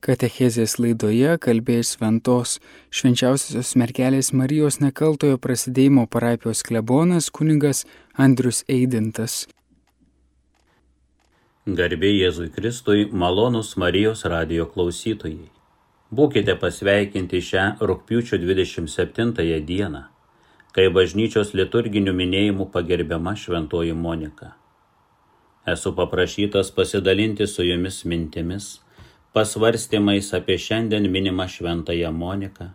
Katechezės laidoje kalbės Ventos švenčiausiosios mergelės Marijos nekaltojo prasidėjimo parapijos klebonas kuningas Andrius Eidintas. Garbė Jėzui Kristui, malonus Marijos radio klausytojai. Būkite pasveikinti šią rūpiučio 27 dieną, kai bažnyčios liturginių minėjimų pagerbiama Šventoji Monika. Esu paprašytas pasidalinti su jumis mintimis pasvarstymais apie šiandien minimą šventąją Moniką,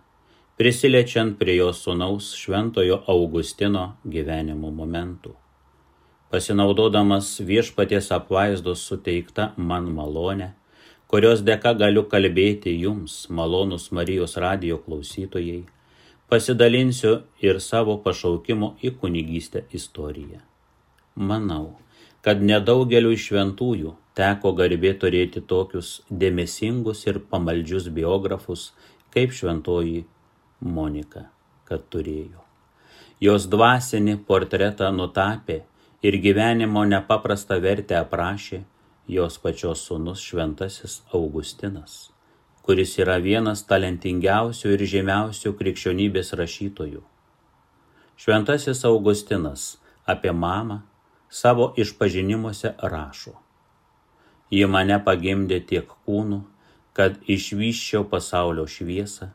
prisilečiant prie jos sunaus šventojo Augustino gyvenimo momentų. Pasinaudodamas viešpaties apvaizdos suteikta man malonė, kurios dėka galiu kalbėti jums, malonus Marijos radio klausytojai, pasidalinsiu ir savo pašaukimo į kunigystę istoriją. Manau, kad nedaugeliu šventųjų teko garbė turėti tokius dėmesingus ir pamaldžius biografus kaip šventoji Monika, kad turėjo. Jos dvasinį portretą nutapė ir gyvenimo nepaprastą vertę aprašė jos pačios sūnus šventasis Augustinas, kuris yra vienas talentingiausių ir žymiausių krikščionybės rašytojų. Šventasis Augustinas apie mamą savo išpažinimuose rašo. Ji mane pagimdė tiek kūnu, kad išvyščiau pasaulio šviesą,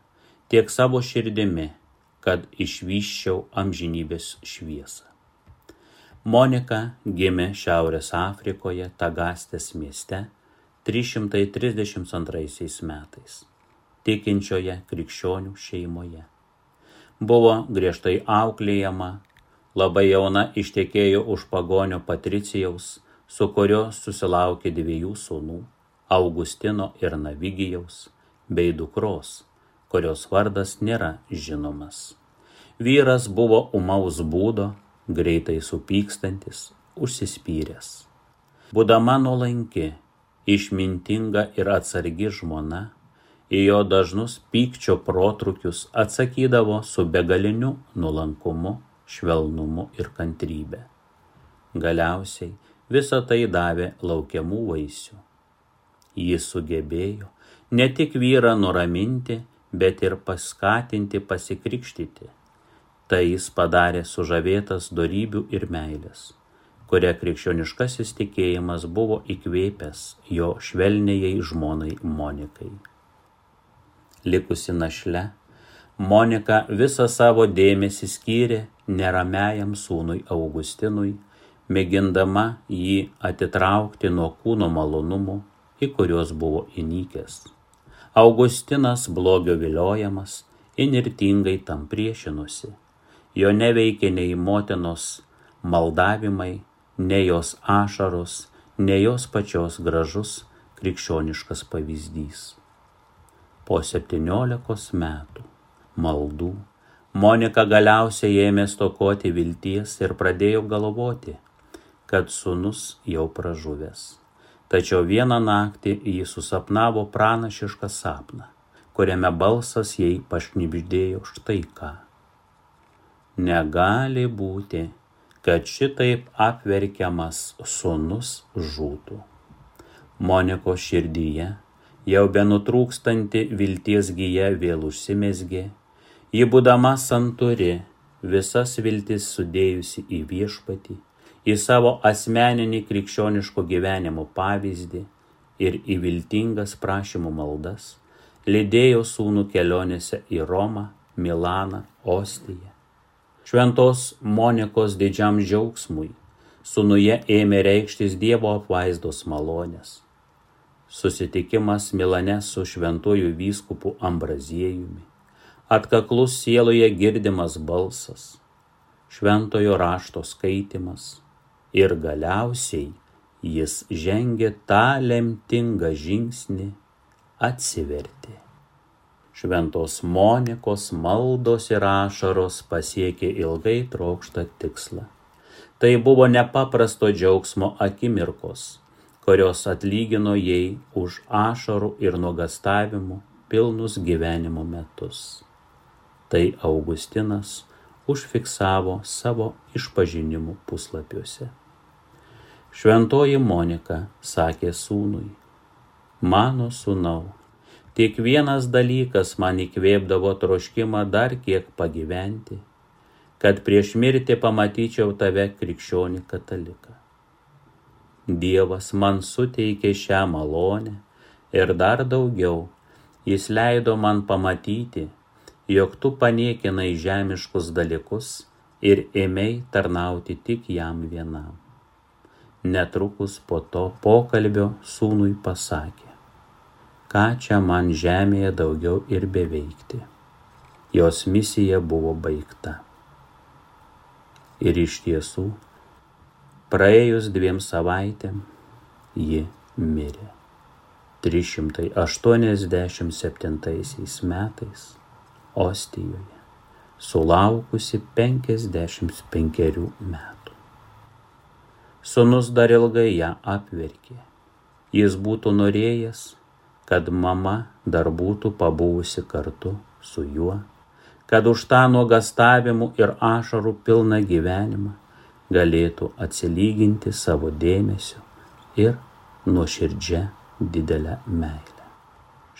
tiek savo širdimi, kad išvyščiau amžinybės šviesą. Monika gimė Šiaurės Afrikoje Tagastės mieste 332 metais, tikinčioje krikščionių šeimoje. Buvo griežtai auklėjama labai jauna ištekėjo už pagonio Patricijaus, su kurio susilaukė dviejų sūnų - Augustino ir Navigijaus, bei dukros, kurios vardas nėra žinomas. Vyras buvo umaus būdo, greitai supykstantis, užsispyręs. Būdama nuolanki, išmintinga ir atsargi žmona, į jo dažnus pykčio protrukius atsakydavo su begaliniu nuolankumu švelnumu ir kantrybė. Galiausiai visa tai davė laukiamų vaisių. Jis sugebėjo ne tik vyrą nuraminti, bet ir paskatinti pasikrikštyti. Tai jis padarė sužavėtas darybių ir meilės, kuria krikščioniškasis tikėjimas buvo įkvėpęs jo švelniai žmonai Monikai. Likusi našle, Monika visą savo dėmesį skyrė neramiajam sūnui Augustinui, mėgindama jį atitraukti nuo kūno malonumų, į kuriuos buvo įnykęs. Augustinas blogio viliojamas, inirtingai tam priešinosi. Jo neveikė nei motinos maldavimai, nei jos ašaros, nei jos pačios gražus krikščioniškas pavyzdys. Po septyniolikos metų maldų Monika galiausiai ėmė stokoti vilties ir pradėjo galvoti, kad sunus jau pražuvęs. Tačiau vieną naktį jį susapnavo pranašišką sapną, kuriame balsas jai pašnipždėjo štai ką. Negali būti, kad šitaip apverkiamas sunus žūtų. Moniko širdyje jau be nutrūkstanti vilties gyja vėl užsimesgė Ji būdama santuri, visas viltis sudėjusi į viešpatį, į savo asmeninį krikščioniško gyvenimo pavyzdį ir į viltingas prašymų maldas, lydėjo sūnų kelionėse į Romą, Milaną, Ostiją. Šventos Monikos didžiam džiaugsmui sūnuje ėmė reikštis Dievo apvaizdos malonės. Susitikimas Milane su šventuoju vyskupu Ambraziejumi atkaklus sieloje girdimas balsas, šventojo rašto skaitimas ir galiausiai jis žengė tą lemtingą žingsnį atsiverti. Šventos Monikos maldos ir ašaros pasiekė ilgai trokštą tikslą. Tai buvo nepaprasto džiaugsmo akimirkos, kurios atlygino jai už ašarų ir nuogastavimų pilnus gyvenimo metus. Tai Augustinas užfiksavo savo išpažinimų puslapiuose. Šventoji Monika sakė sūnui, mano sūnau, Tik vienas dalykas man įkvėpdavo troškimą dar kiek pagyventi, kad prieš mirtį pamatyčiau tave krikščionį kataliką. Dievas man suteikė šią malonę ir dar daugiau, jis leido man pamatyti, jog tu paniekinai žemiškus dalykus ir ėmei tarnauti tik jam vienam. Netrukus po to pokalbio sūnui pasakė, ką čia man žemėje daugiau ir beveikti. Jos misija buvo baigta. Ir iš tiesų, praėjus dviem savaitėm, ji mirė. 387 metais Ostijoje sulaukusi 55 metų. Sūnus dar ilgai ją apverkė. Jis būtų norėjęs, kad mama dar būtų pabuvusi kartu su juo, kad už tą nuogastavimų ir ašarų pilną gyvenimą galėtų atsilyginti savo dėmesiu ir nuoširdžia didelę meilę.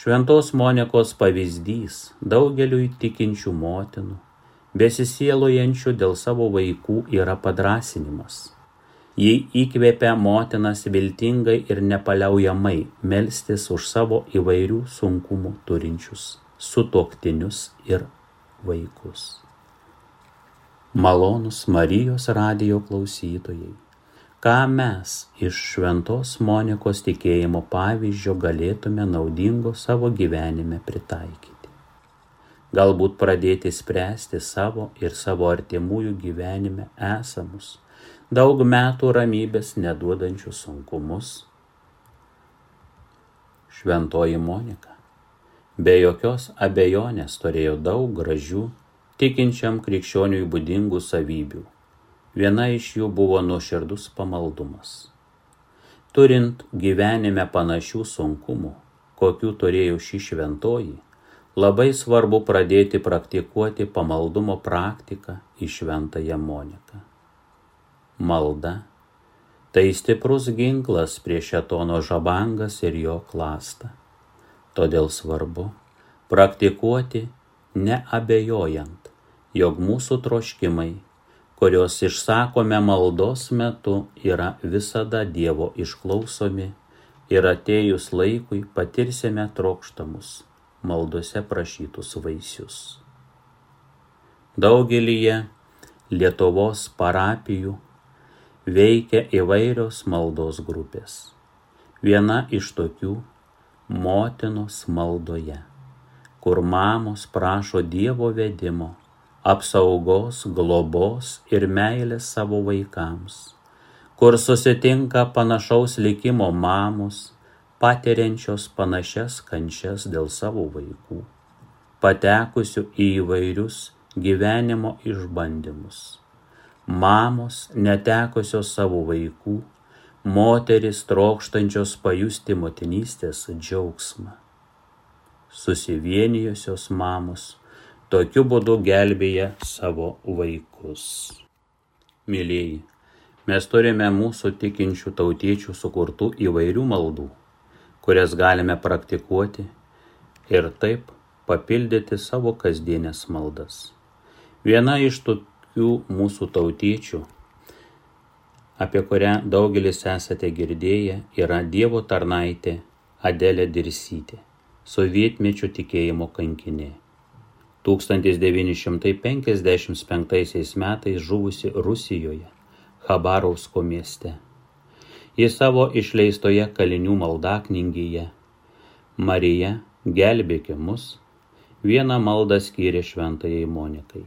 Šventos Monikos pavyzdys daugeliu tikinčių motinų besisielojančių dėl savo vaikų yra padrasinimas. Ji įkvėpia motinas viltingai ir nepaliaujamai melstis už savo įvairių sunkumų turinčius sutoktinius ir vaikus. Malonus Marijos radijo klausytojai, ką mes iš šventos Monikos tikėjimo pavyzdžio galėtume naudingo savo gyvenime pritaikyti galbūt pradėti spręsti savo ir savo artimųjų gyvenime esamus, daug metų ramybės neduodančius sunkumus. Šventoji Monika be jokios abejonės turėjo daug gražių, tikinčiam krikščioniui būdingų savybių. Viena iš jų buvo nuoširdus pamaldumas. Turint gyvenime panašių sunkumų, kokių turėjo ši šventoji, labai svarbu pradėti praktikuoti pamaldumo praktiką į šventąją Moniką. Malda - tai stiprus ginklas prieš etono žabangas ir jo klastą. Todėl svarbu praktikuoti neabejojant, jog mūsų troškimai, kuriuos išsakome maldos metu, yra visada Dievo išklausomi ir atėjus laikui patirsime trokštamus maldose prašytus vaisius. Daugelyje Lietuvos parapijų veikia įvairios maldos grupės. Viena iš tokių - motinos maldoje, kur mamos prašo Dievo vedimo, apsaugos, globos ir meilės savo vaikams, kur susitinka panašaus likimo mamos, patiriančios panašias kančias dėl savo vaikų, patekusių į įvairius gyvenimo išbandymus. Mamos netekusios savo vaikų, moteris trokštančios pajusti motinystės džiaugsmą. Susivienijusios mamos tokiu būdu gelbėja savo vaikus. Mėlyjei, mes turime mūsų tikinčių tautiečių sukurtų įvairių maldų kurias galime praktikuoti ir taip papildyti savo kasdienės maldas. Viena iš tokių mūsų tautiečių, apie kurią daugelis esate girdėję, yra Dievo tarnaitė Adelė Dirsytė, sovietmečio tikėjimo kankinė. 1955 metais žuvusi Rusijoje, Habarovsko mieste į savo išleistoje kalinių maldaknygyje. Marija, gelbėki mus, vieną maldą skyrė šventajai Monikai.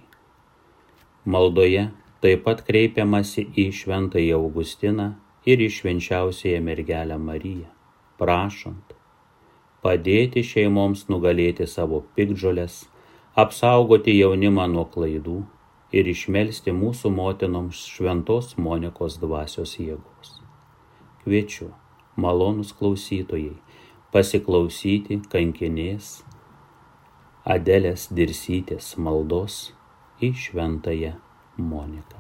Maldoje taip pat kreipiamasi į šventąjį Augustiną ir į švenčiausiąją mergelę Mariją, prašant padėti šeimoms nugalėti savo pikdžolės, apsaugoti jaunimą nuo klaidų ir išmelsti mūsų motinoms šventos Monikos dvasios jėgos kviečiu, malonus klausytojai, pasiklausyti kankinės Adelės Dirsytės maldos į šventąją Moniką.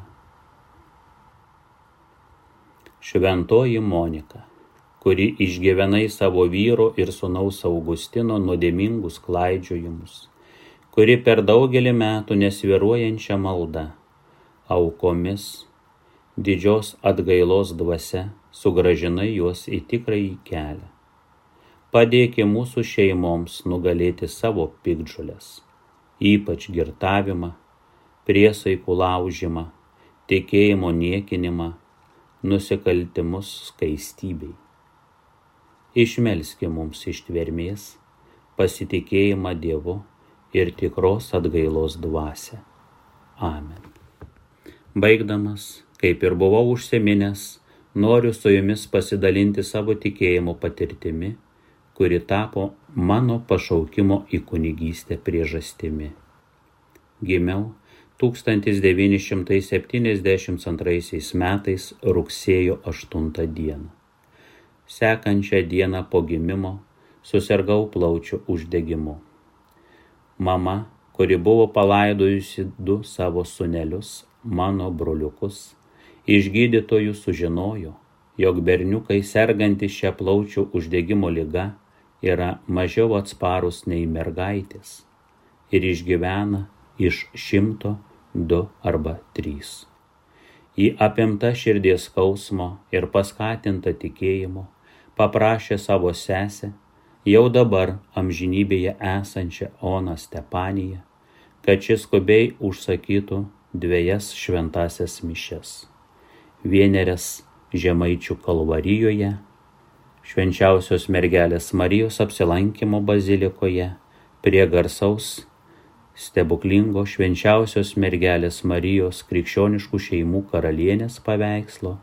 Šventoji Monika, kuri išgyvenai savo vyro ir sunaus Augustino nuodėmingus klaidžiojimus, kuri per daugelį metų nesviruojančią maldą, aukomis, didžios atgailos dvasia sugražinai juos į tikrąjį kelią. Padėki mūsų šeimoms nugalėti savo pikdžulės, ypač girtavimą, priesaikų laužimą, tikėjimo niekinimą, nusikaltimus skaistybei išmelski mums ištvermės, pasitikėjimą Dievu ir tikros atgailos dvasę. Amen. Baigdamas, kaip ir buvau užsiminęs, noriu su jumis pasidalinti savo tikėjimo patirtimi, kuri tapo mano pašaukimo į kunigystę priežastimi. Gimiau 1972 metais rugsėjo 8 dieną sekančią dieną po gimimo susirgau plaučių uždegimu. Mama, kuri buvo palaidojusi du savo sunelius, mano broliukus, iš gydytojų sužinojo, jog berniukai sergantys šią plaučių uždegimo lyga yra mažiau atsparus nei mergaitės ir išgyvena iš šimto du arba trys. Į apimtą širdies skausmo ir paskatintą tikėjimo paprašė savo sesę, jau dabar amžinybėje esančią Oną Stepaniją, kad šis skubiai užsakytų dviejas šventasias mišes. Vienerias Žemaičių kalvarijoje, švenčiausios mergelės Marijos apsilankimo bazilikoje prie garsaus stebuklingo švenčiausios mergelės Marijos krikščioniškų šeimų karalienės paveikslo,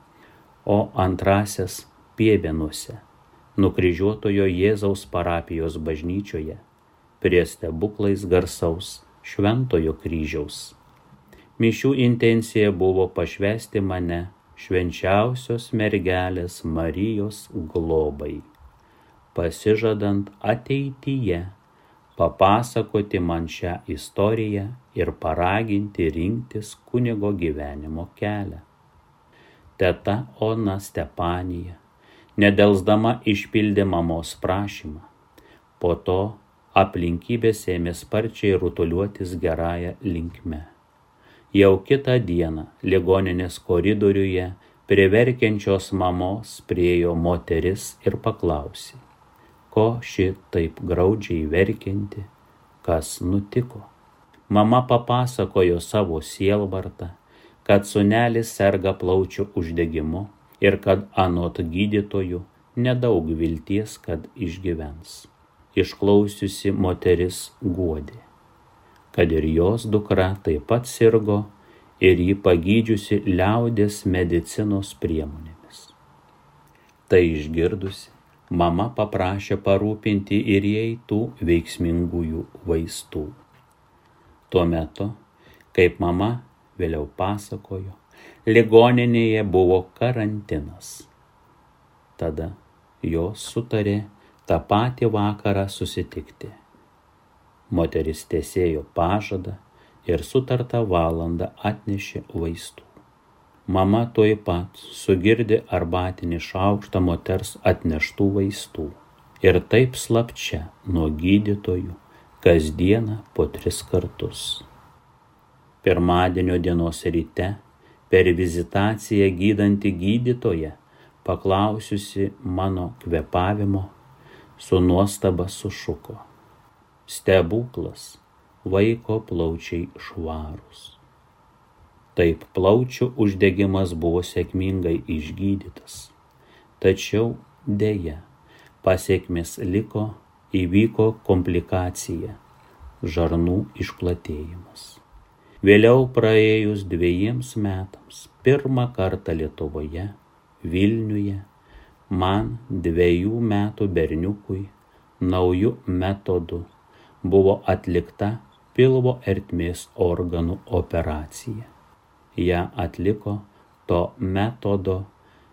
o antrasias Piebenuose, nukryžiuotojo Jėzaus parapijos bažnyčioje, prie stebuklais garsaus Šventojo kryžiaus. Mišių intencija buvo pašvesti mane švenčiausios mergelės Marijos globai, pasižadant ateityje papasakoti man šią istoriją ir paraginti rinktis kunigo gyvenimo kelią. Teta Ona Stepanija nedelsdama išpildė mamos prašymą. Po to aplinkybės ėmė sparčiai rutuliuotis gerąją linkme. Jau kitą dieną ligoninės koridoriuje prie verkiančios mamos priejo moteris ir paklausė, ko ši taip graudžiai verkianti, kas nutiko. Mama papasakojo savo sielvartą, kad sunelis serga plaučių uždegimu ir kad anot gydytojų nedaug vilties, kad išgyvens. Išklausiusi moteris guodė, kad ir jos dukra taip pat sirgo ir jį pagydžiusi liaudės medicinos priemonėmis. Tai išgirdusi, mama paprašė parūpinti ir jai tų veiksmingųjų vaistų. Tuo metu, kaip mama vėliau pasakojo, ligoninėje buvo karantinas. Tada jos sutarė tą patį vakarą susitikti. Moteris tiesėjo pažadą ir sutartą valandą atnešė vaistų. Mama toj pat sugirdė arbatinį šaukštą moters atneštų vaistų ir taip slapčia nuo gydytojų kasdieną po tris kartus. Pirmadienio dienos ryte per vizitaciją gydanti gydytoja, paklausiusi mano kvepavimo, su nuostaba sušuko. Stebuklas, vaiko plaučiai švarūs. Taip plaučių uždegimas buvo sėkmingai išgydytas. Tačiau dėja, pasiekmes liko, įvyko komplikacija - žarnų išplatėjimas. Vėliau praėjus dviejiems metams, pirmą kartą Lietuvoje, Vilniuje, man dviejų metų berniukui naujų metodų buvo atlikta pilvo ertmės organų operacija. Ja atliko to metodo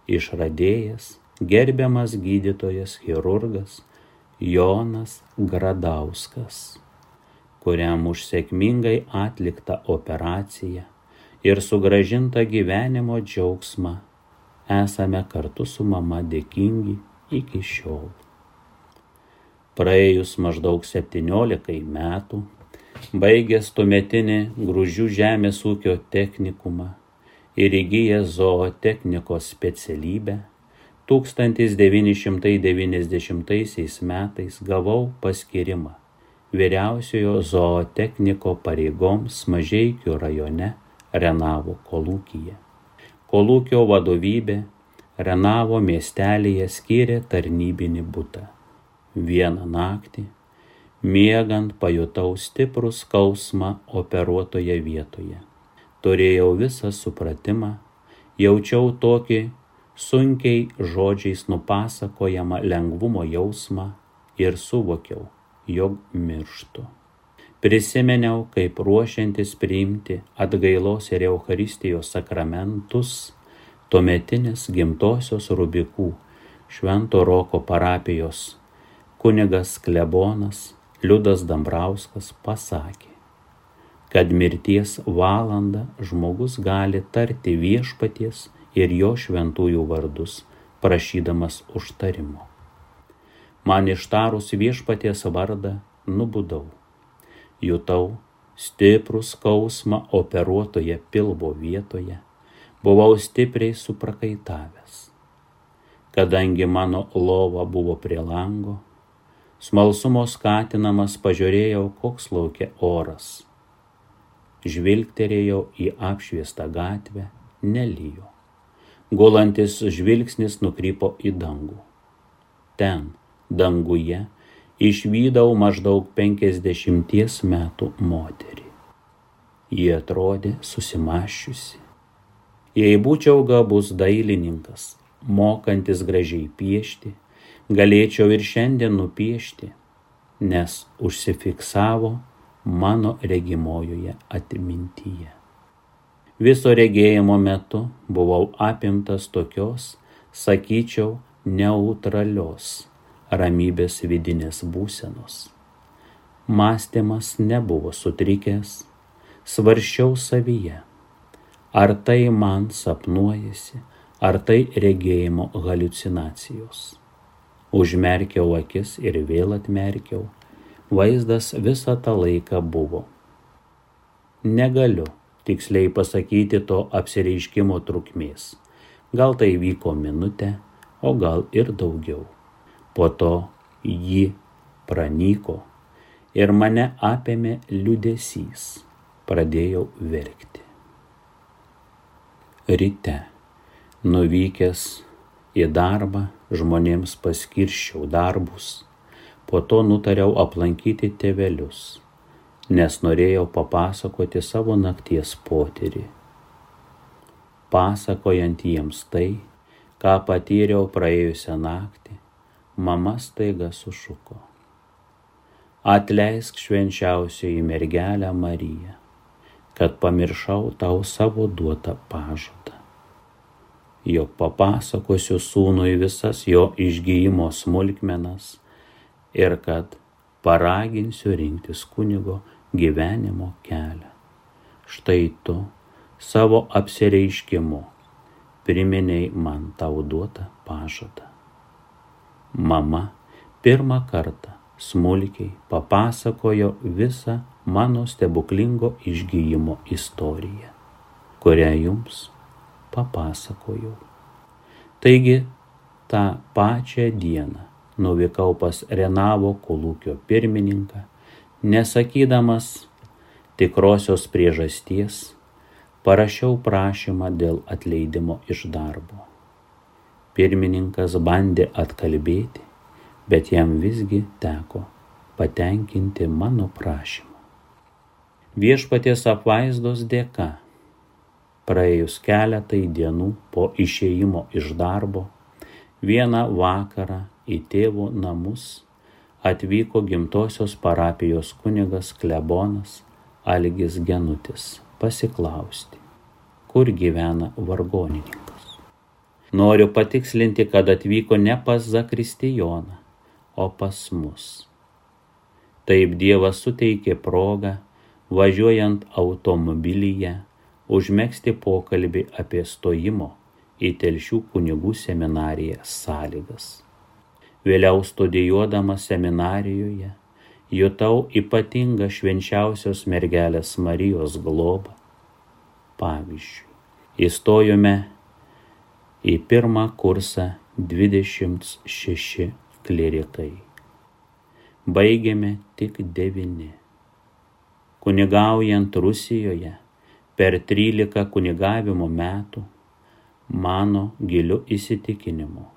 išradėjas, gerbiamas gydytojas chirurgas Jonas Gradauskas kuriam už sėkmingai atliktą operaciją ir sugražintą gyvenimo džiaugsmą esame kartu su mama dėkingi iki šiol. Praėjus maždaug 17 metų, baigęs tuometinį grūžių žemės ūkio technikumą ir įgyjęs zootechnikos specialybę, 1990 metais gavau paskirimą vyriausiojo zootechniko pareigoms Mažeikių rajone Renavo kolūkyje. Kolūkio vadovybė Renavo miestelėje skyrė tarnybinį būtą. Vieną naktį, miegant, pajutau stiprų skausmą operuotoje vietoje. Turėjau visą supratimą, jaučiau tokį sunkiai žodžiais nupasakojamą lengvumo jausmą ir suvokiau, jog mirštu. Prisimeniau, kaip ruošiantis priimti atgailos ir Euharistijos sakramentus, tuometinis gimtosios Rubikų Švento Roko parapijos kunigas klebonas Liudas Dambrauskas pasakė, kad mirties valandą žmogus gali tarti viešpaties ir jo šventųjų vardus, prašydamas užtarimo. Man ištarus viešpaties vardą nubudau. Jutau stiprų skausmą operuotoje pilvo vietoje, buvau stipriai suprakaitavęs. Kadangi mano lova buvo prie lango, smalsumo skatinamas pažiūrėjau, koks laukia oras. Žvilgterėjau į apšviestą gatvę, nelyjo. Gulantis žvilgsnis nukrypo į dangų. Ten, danguje, išvydau maždaug penkisdešimties metų moterį. Ji atrodė susimašiusi. Jei būčiau gabus dailininkas, mokantis gražiai piešti, galėčiau ir šiandien nupiešti, nes užsifiksavo mano regimojoje atmintyje. Viso regėjimo metu buvau apimtas tokios, sakyčiau, neutralios ramybės vidinės būsenos. Mąstymas nebuvo sutrikęs, svarščiau savyje, ar tai man sapnuojasi, ar tai regėjimo halucinacijos. Užmerkiau akis ir vėl atmerkiau, vaizdas visą tą laiką buvo. Negaliu tiksliai pasakyti to apsireiškimo trukmės. Gal tai vyko minutę, o gal ir daugiau. Po to ji pranyko ir mane apėmė liudesys. Pradėjau verkti. Ryte, nuvykęs į darbą, žmonėms paskirščiau darbus, po to nutariau aplankyti tėvelius, nes norėjau papasakoti savo nakties potyrį. Pasakojant jiems tai, ką patyriau praėjusią naktį, mama staiga sušuko. Atleisk švenčiausioji mergelę Mariją, kad pamiršau tau savo duotą pažadą. Jog papasakosiu sūnui visas jo išgyjimo smulkmenas ir kad paraginsiu rinktis kunigo gyvenimo kelią. Štai tu savo apsireiškimu priminiai man tau duotą pažadą mama pirmą kartą smulkiai papasakojo visą mano stebuklingo išgyjimo istoriją, kurią jums papasakojau. Taigi, tą pačią dieną nuvykau pas Renavo kolūkio pirmininką, nesakydamas tikrosios priežasties, parašiau prašymą dėl atleidimo iš darbo. Pirmininkas bandė atkalbėti, bet jam visgi teko patenkinti mano prašymą. Viešpaties apvaizdos dėka, praėjus keletai dienų po išėjimo iš darbo, vieną vakarą į tėvo namus atvyko gimtosios parapijos kunigas klebonas Algis Genutis pasiklausti, kur gyvena vargonininkas. Noriu patikslinti, kad atvyko ne pas Zakristijoną, o pas mus. Taip Dievas suteikė progą, važiuojant automobilyje, užmėgsti pokalbį apie stojimo į telšių kunigų seminariją sąlygas. Vėliau studijuodamas seminarijoje jutau ypatingą švenčiausios mergelės Marijos globą. Pavyzdžiui, įstojome į pirmą kursą 26 klerikai. Baigėme tik 9. Kunigaujant Rusijoje per 13 kunigavimo metų, mano giliu įsitikinimu,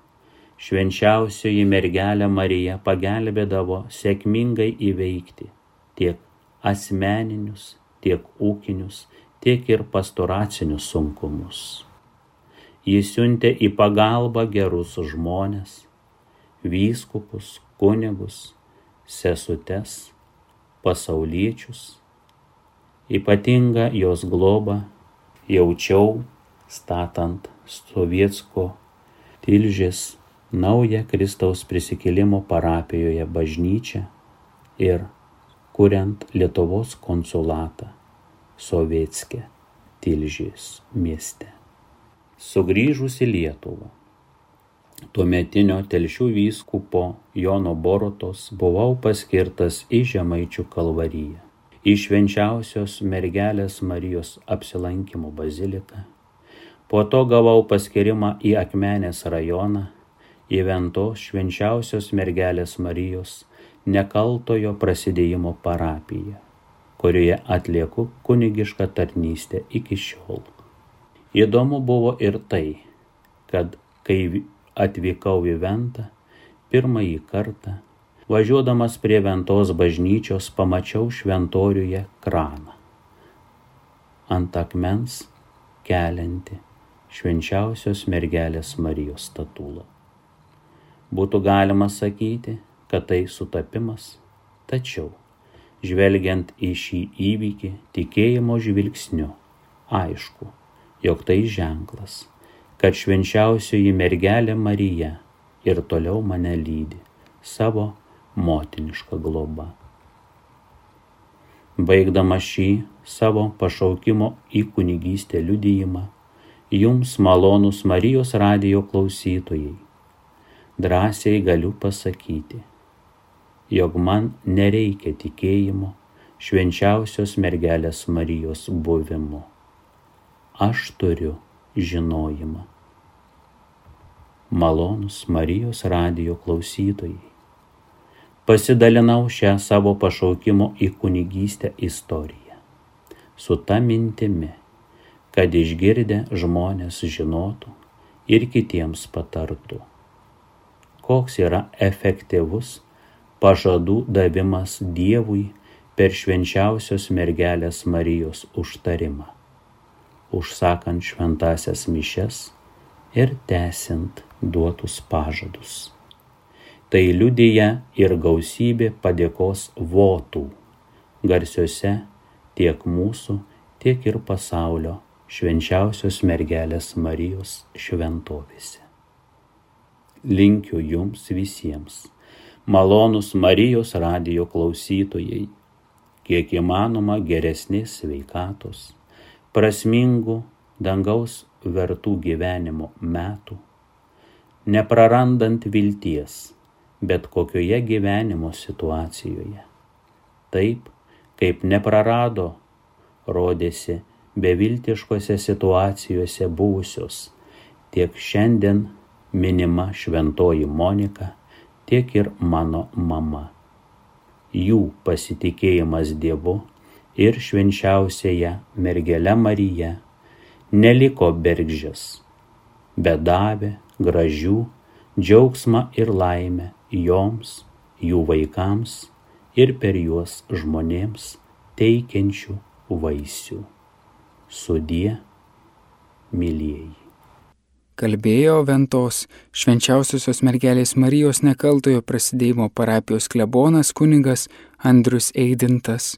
švenčiausioji mergelė Marija pagelbėdavo sėkmingai įveikti tiek asmeninius, tiek ūkinius, tiek ir pastoracinius sunkumus. Jis siuntė į pagalbą gerus žmonės, vyskupus, kunigus, sesutes, pasauliečius. Ypatingą jos globą jaučiau statant Sovietsko tilžės naują Kristaus prisikėlimo parapijoje bažnyčią ir kuriant Lietuvos konsulatą Sovietske tilžės mieste sugrįžus į Lietuvą. Tuometinio telšių vyskupo Jono Borotos buvau paskirtas į Žemaičių kalvariją, į švenčiausios mergelės Marijos apsilankimo baziliką. Po to gavau paskirimą į Akmenės rajoną, į Ventos švenčiausios mergelės Marijos nekaltojo prasidėjimo parapiją, kurioje atlieku kunigišką tarnystę iki šiol. Įdomu buvo ir tai, kad kai atvykau į Ventą pirmąjį kartą, važiuodamas prie Ventos bažnyčios pamačiau šventoriuje kraną. Ant akmens kelianti švenčiausios mergelės Marijos statulą. Būtų galima sakyti, kad tai sutapimas, tačiau, žvelgiant į šį įvykį tikėjimo žvilgsniu, aišku, jog tai ženklas, kad švenčiausioji mergelė Marija ir toliau mane lydi savo motinišką globą. Baigdama šį savo pašaukimo į kunigystę liudyjimą, jums malonus Marijos radijo klausytojai, drąsiai galiu pasakyti, jog man nereikia tikėjimo švenčiausios mergelės Marijos buvimu aš turiu žinojimą. Malonus Marijos radijo klausytojai. Pasidalinau šią savo pašaukimo į kunigystę istoriją. Su ta mintimi, kad išgirdę žmonės žinotų ir kitiems patartų, koks yra efektyvus pažadų davimas Dievui per švenčiausios mergelės Marijos užtarimą užsakant šventasias mišes ir tęsint duotus pažadus. Tai liudyja ir gausybė padėkos votų garsiuose tiek mūsų, tiek ir pasaulio švenčiausios mergelės Marijos šventovėse. Linkiu jums visiems, malonus Marijos radijo klausytojai, kiek įmanoma geresnės sveikatos prasmingų dangaus vertų gyvenimo metų, neprarandant vilties bet kokioje gyvenimo situacijoje. Taip, kaip neprarado, rodėsi beviltiškose situacijose buvusios tiek šiandien minima šventoji Monika, tiek ir mano mama. Jų pasitikėjimas Dievu ir švenčiausiaja mergelė Marija neliko bergždžias, bet davė gražių džiaugsmą ir laimę joms, jų vaikams ir per juos žmonėms teikiančių vaisių. Sudie, mylėjai. Kalbėjo Ventos švenčiausiosios mergelės Marijos nekaltojo prasidėjimo parapijos klebonas kunigas Andrius Eidintas.